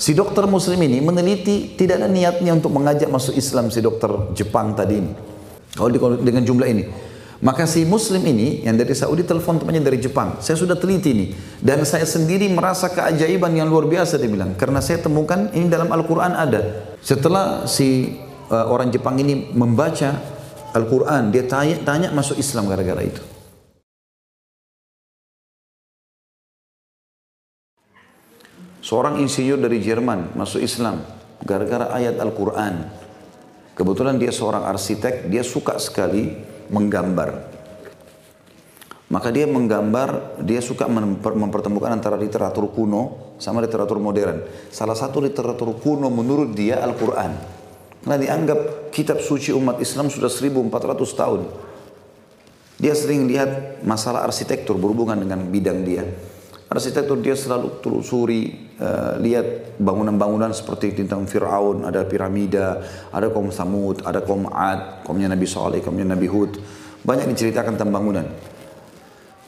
Si dokter muslim ini meneliti tidak ada niatnya untuk mengajak masuk Islam si dokter Jepang tadi ini. Kalau dengan jumlah ini. Maka si muslim ini yang dari Saudi telepon temannya dari Jepang. Saya sudah teliti ini. Dan saya sendiri merasa keajaiban yang luar biasa dia bilang. Karena saya temukan ini dalam Al-Quran ada. Setelah si uh, orang Jepang ini membaca Al-Quran. Dia tanya, tanya masuk Islam gara-gara itu. Seorang insinyur dari Jerman masuk Islam gara-gara ayat Al-Quran. Kebetulan dia seorang arsitek, dia suka sekali menggambar. Maka dia menggambar, dia suka mempertemukan antara literatur kuno sama literatur modern. Salah satu literatur kuno menurut dia Al-Quran. Karena dianggap kitab suci umat Islam sudah 1400 tahun. Dia sering lihat masalah arsitektur berhubungan dengan bidang dia. Arsitektur dia selalu telusuri, uh, lihat bangunan-bangunan seperti tentang Fir'aun, ada piramida, ada kaum Samud, ada kaum Ad, kaumnya Nabi Saleh, kaumnya Nabi Hud. Banyak diceritakan tentang bangunan.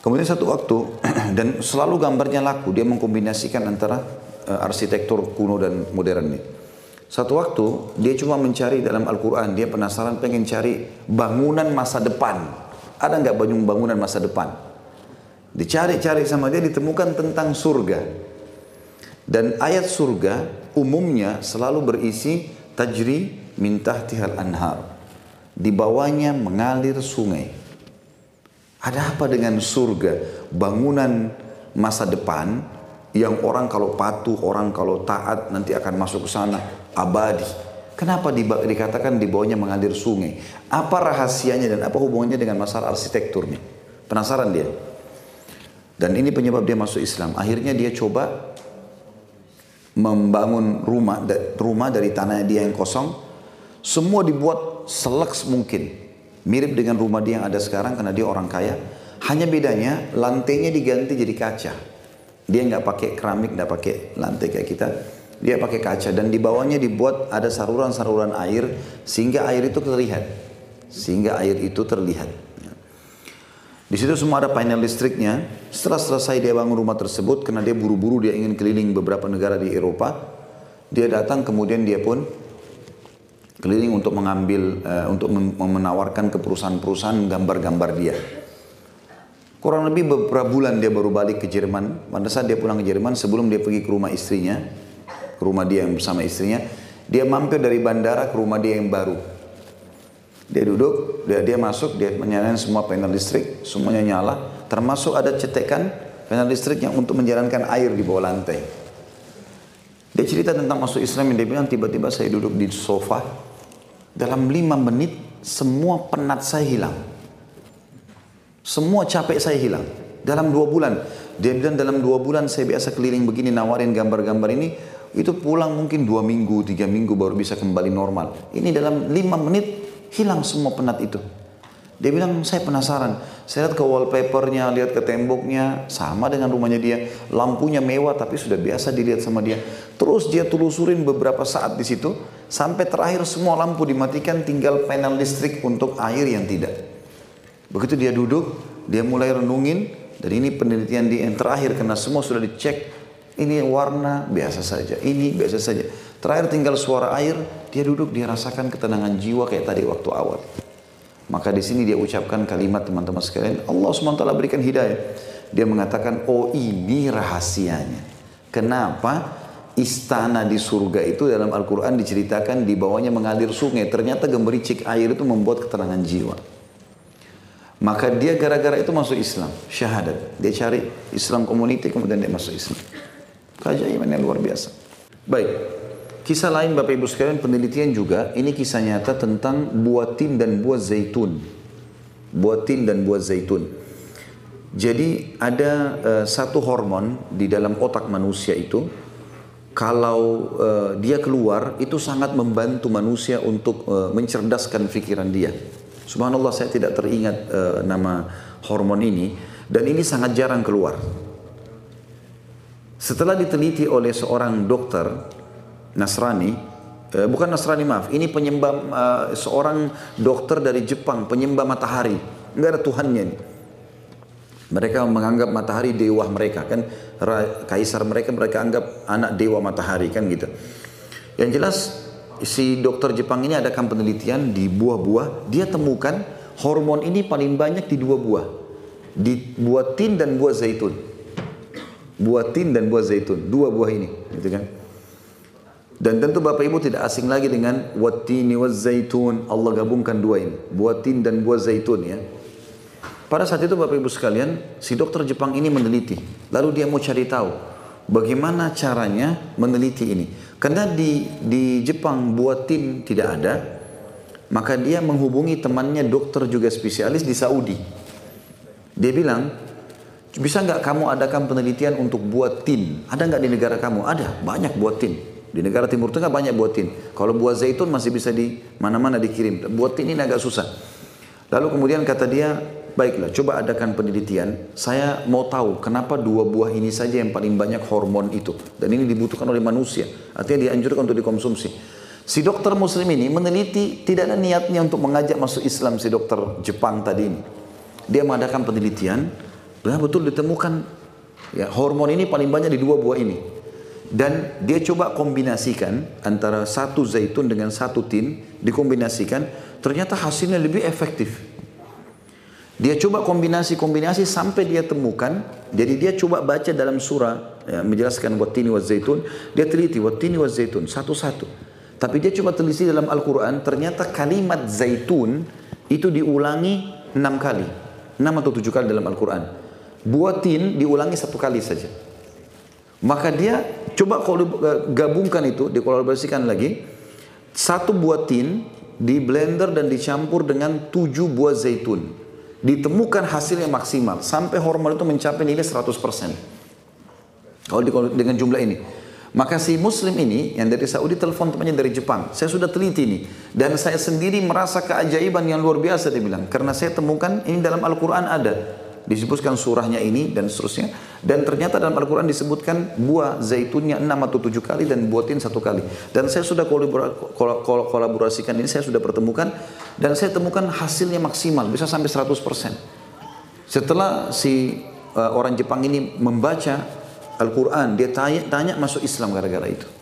Kemudian satu waktu, dan selalu gambarnya laku, dia mengkombinasikan antara uh, arsitektur kuno dan modern ini. Satu waktu, dia cuma mencari dalam Al-Quran, dia penasaran pengen cari bangunan masa depan. Ada nggak bangunan masa depan? Dicari-cari sama dia ditemukan tentang surga. Dan ayat surga umumnya selalu berisi tajri min tahtihal anhar. Di bawahnya mengalir sungai. Ada apa dengan surga? Bangunan masa depan yang orang kalau patuh, orang kalau taat nanti akan masuk ke sana abadi. Kenapa dikatakan di bawahnya mengalir sungai? Apa rahasianya dan apa hubungannya dengan masalah arsitektur nih? Penasaran dia? Dan ini penyebab dia masuk Islam. Akhirnya dia coba membangun rumah rumah dari tanah dia yang kosong. Semua dibuat seleks mungkin. Mirip dengan rumah dia yang ada sekarang karena dia orang kaya. Hanya bedanya lantainya diganti jadi kaca. Dia nggak pakai keramik, nggak pakai lantai kayak kita. Dia pakai kaca dan di bawahnya dibuat ada saluran-saluran air sehingga air itu terlihat. Sehingga air itu terlihat. Di situ semua ada panel listriknya. Setelah selesai dia bangun rumah tersebut, karena dia buru-buru dia ingin keliling beberapa negara di Eropa, dia datang kemudian dia pun keliling untuk mengambil, uh, untuk menawarkan ke perusahaan-perusahaan gambar-gambar dia. Kurang lebih beberapa bulan dia baru balik ke Jerman. Pada saat dia pulang ke Jerman, sebelum dia pergi ke rumah istrinya, ke rumah dia yang bersama istrinya, dia mampir dari bandara ke rumah dia yang baru. Dia duduk, dia, dia masuk, dia menyalakan semua panel listrik, semuanya nyala. Termasuk ada cetekan panel listrik yang untuk menjalankan air di bawah lantai. Dia cerita tentang masuk Islam yang dia bilang tiba-tiba saya duduk di sofa. Dalam lima menit semua penat saya hilang. Semua capek saya hilang. Dalam dua bulan. Dia bilang dalam dua bulan saya biasa keliling begini nawarin gambar-gambar ini. Itu pulang mungkin dua minggu, tiga minggu baru bisa kembali normal. Ini dalam lima menit Hilang semua penat itu. Dia bilang, saya penasaran. Saya lihat ke wallpapernya, lihat ke temboknya, sama dengan rumahnya dia. Lampunya mewah, tapi sudah biasa dilihat sama dia. Terus dia telusurin beberapa saat di situ, sampai terakhir semua lampu dimatikan, tinggal panel listrik untuk air yang tidak. Begitu dia duduk, dia mulai renungin, dan ini penelitian dia yang terakhir, karena semua sudah dicek, ini warna biasa saja, ini biasa saja. Terakhir tinggal suara air, dia duduk, dia rasakan ketenangan jiwa kayak tadi waktu awal. Maka di sini dia ucapkan kalimat teman-teman sekalian, Allah SWT berikan hidayah. Dia mengatakan, oh ini rahasianya. Kenapa istana di surga itu dalam Al-Quran diceritakan di bawahnya mengalir sungai. Ternyata gemericik air itu membuat ketenangan jiwa. Maka dia gara-gara itu masuk Islam, syahadat. Dia cari Islam community kemudian dia masuk Islam. Keajaiban yang luar biasa. Baik, Kisah lain Bapak Ibu sekalian penelitian juga ini kisah nyata tentang buah tin dan buah zaitun. Buah tin dan buah zaitun. Jadi ada uh, satu hormon di dalam otak manusia itu kalau uh, dia keluar itu sangat membantu manusia untuk uh, mencerdaskan pikiran dia. Subhanallah saya tidak teringat uh, nama hormon ini dan ini sangat jarang keluar. Setelah diteliti oleh seorang dokter Nasrani, eh, bukan Nasrani maaf, ini penyembah uh, seorang dokter dari Jepang, penyembah matahari, nggak ada Tuhannya ini. Mereka menganggap matahari dewa mereka kan kaisar mereka mereka anggap anak dewa matahari kan gitu. Yang jelas si dokter Jepang ini adakan penelitian di buah-buah, dia temukan hormon ini paling banyak di dua buah. Di buah tin dan buah zaitun. Buah tin dan buah zaitun, dua buah ini, gitu kan. Dan tentu Bapak Ibu tidak asing lagi dengan watini wa zaitun. Allah gabungkan dua ini, buah tin dan buah zaitun ya. Pada saat itu Bapak Ibu sekalian, si dokter Jepang ini meneliti. Lalu dia mau cari tahu bagaimana caranya meneliti ini. Karena di di Jepang buatin tidak ada, maka dia menghubungi temannya dokter juga spesialis di Saudi. Dia bilang, bisa nggak kamu adakan penelitian untuk buat tin? Ada nggak di negara kamu? Ada, banyak buat tin. Di negara Timur Tengah banyak buat tin. Kalau buah zaitun masih bisa di mana-mana dikirim. Buat tin ini agak susah. Lalu kemudian kata dia, baiklah coba adakan penelitian. Saya mau tahu kenapa dua buah ini saja yang paling banyak hormon itu. Dan ini dibutuhkan oleh manusia. Artinya dianjurkan untuk dikonsumsi. Si dokter muslim ini meneliti tidak ada niatnya untuk mengajak masuk Islam si dokter Jepang tadi ini. Dia mengadakan penelitian, betul ditemukan ya hormon ini paling banyak di dua buah ini. Dan dia coba kombinasikan antara satu zaitun dengan satu tin, dikombinasikan, ternyata hasilnya lebih efektif. Dia coba kombinasi-kombinasi sampai dia temukan. Jadi dia coba baca dalam surah ya, menjelaskan watini wa zaitun. Dia teliti watini wa zaitun satu-satu. Tapi dia coba teliti dalam Al-Quran. Ternyata kalimat zaitun itu diulangi enam kali. Enam atau tujuh kali dalam Al-Quran. Buatin diulangi satu kali saja. Maka dia coba kalau gabungkan itu, dikolaborasikan lagi. Satu buatin di blender dan dicampur dengan tujuh buah zaitun ditemukan hasilnya maksimal sampai hormon itu mencapai nilai 100%. Kalau dengan jumlah ini. Maka si muslim ini yang dari Saudi telepon temannya dari Jepang. Saya sudah teliti ini. Dan saya sendiri merasa keajaiban yang luar biasa dia bilang. Karena saya temukan ini dalam Al-Quran ada. Disebutkan surahnya ini dan seterusnya. Dan ternyata dalam Al-Quran disebutkan buah zaitunnya enam atau tujuh kali dan buatin satu kali. Dan saya sudah kolaborasikan ini, saya sudah pertemukan. Dan saya temukan hasilnya maksimal, bisa sampai 100%. Setelah si uh, orang Jepang ini membaca Al-Quran, dia tanya, tanya masuk Islam gara-gara itu.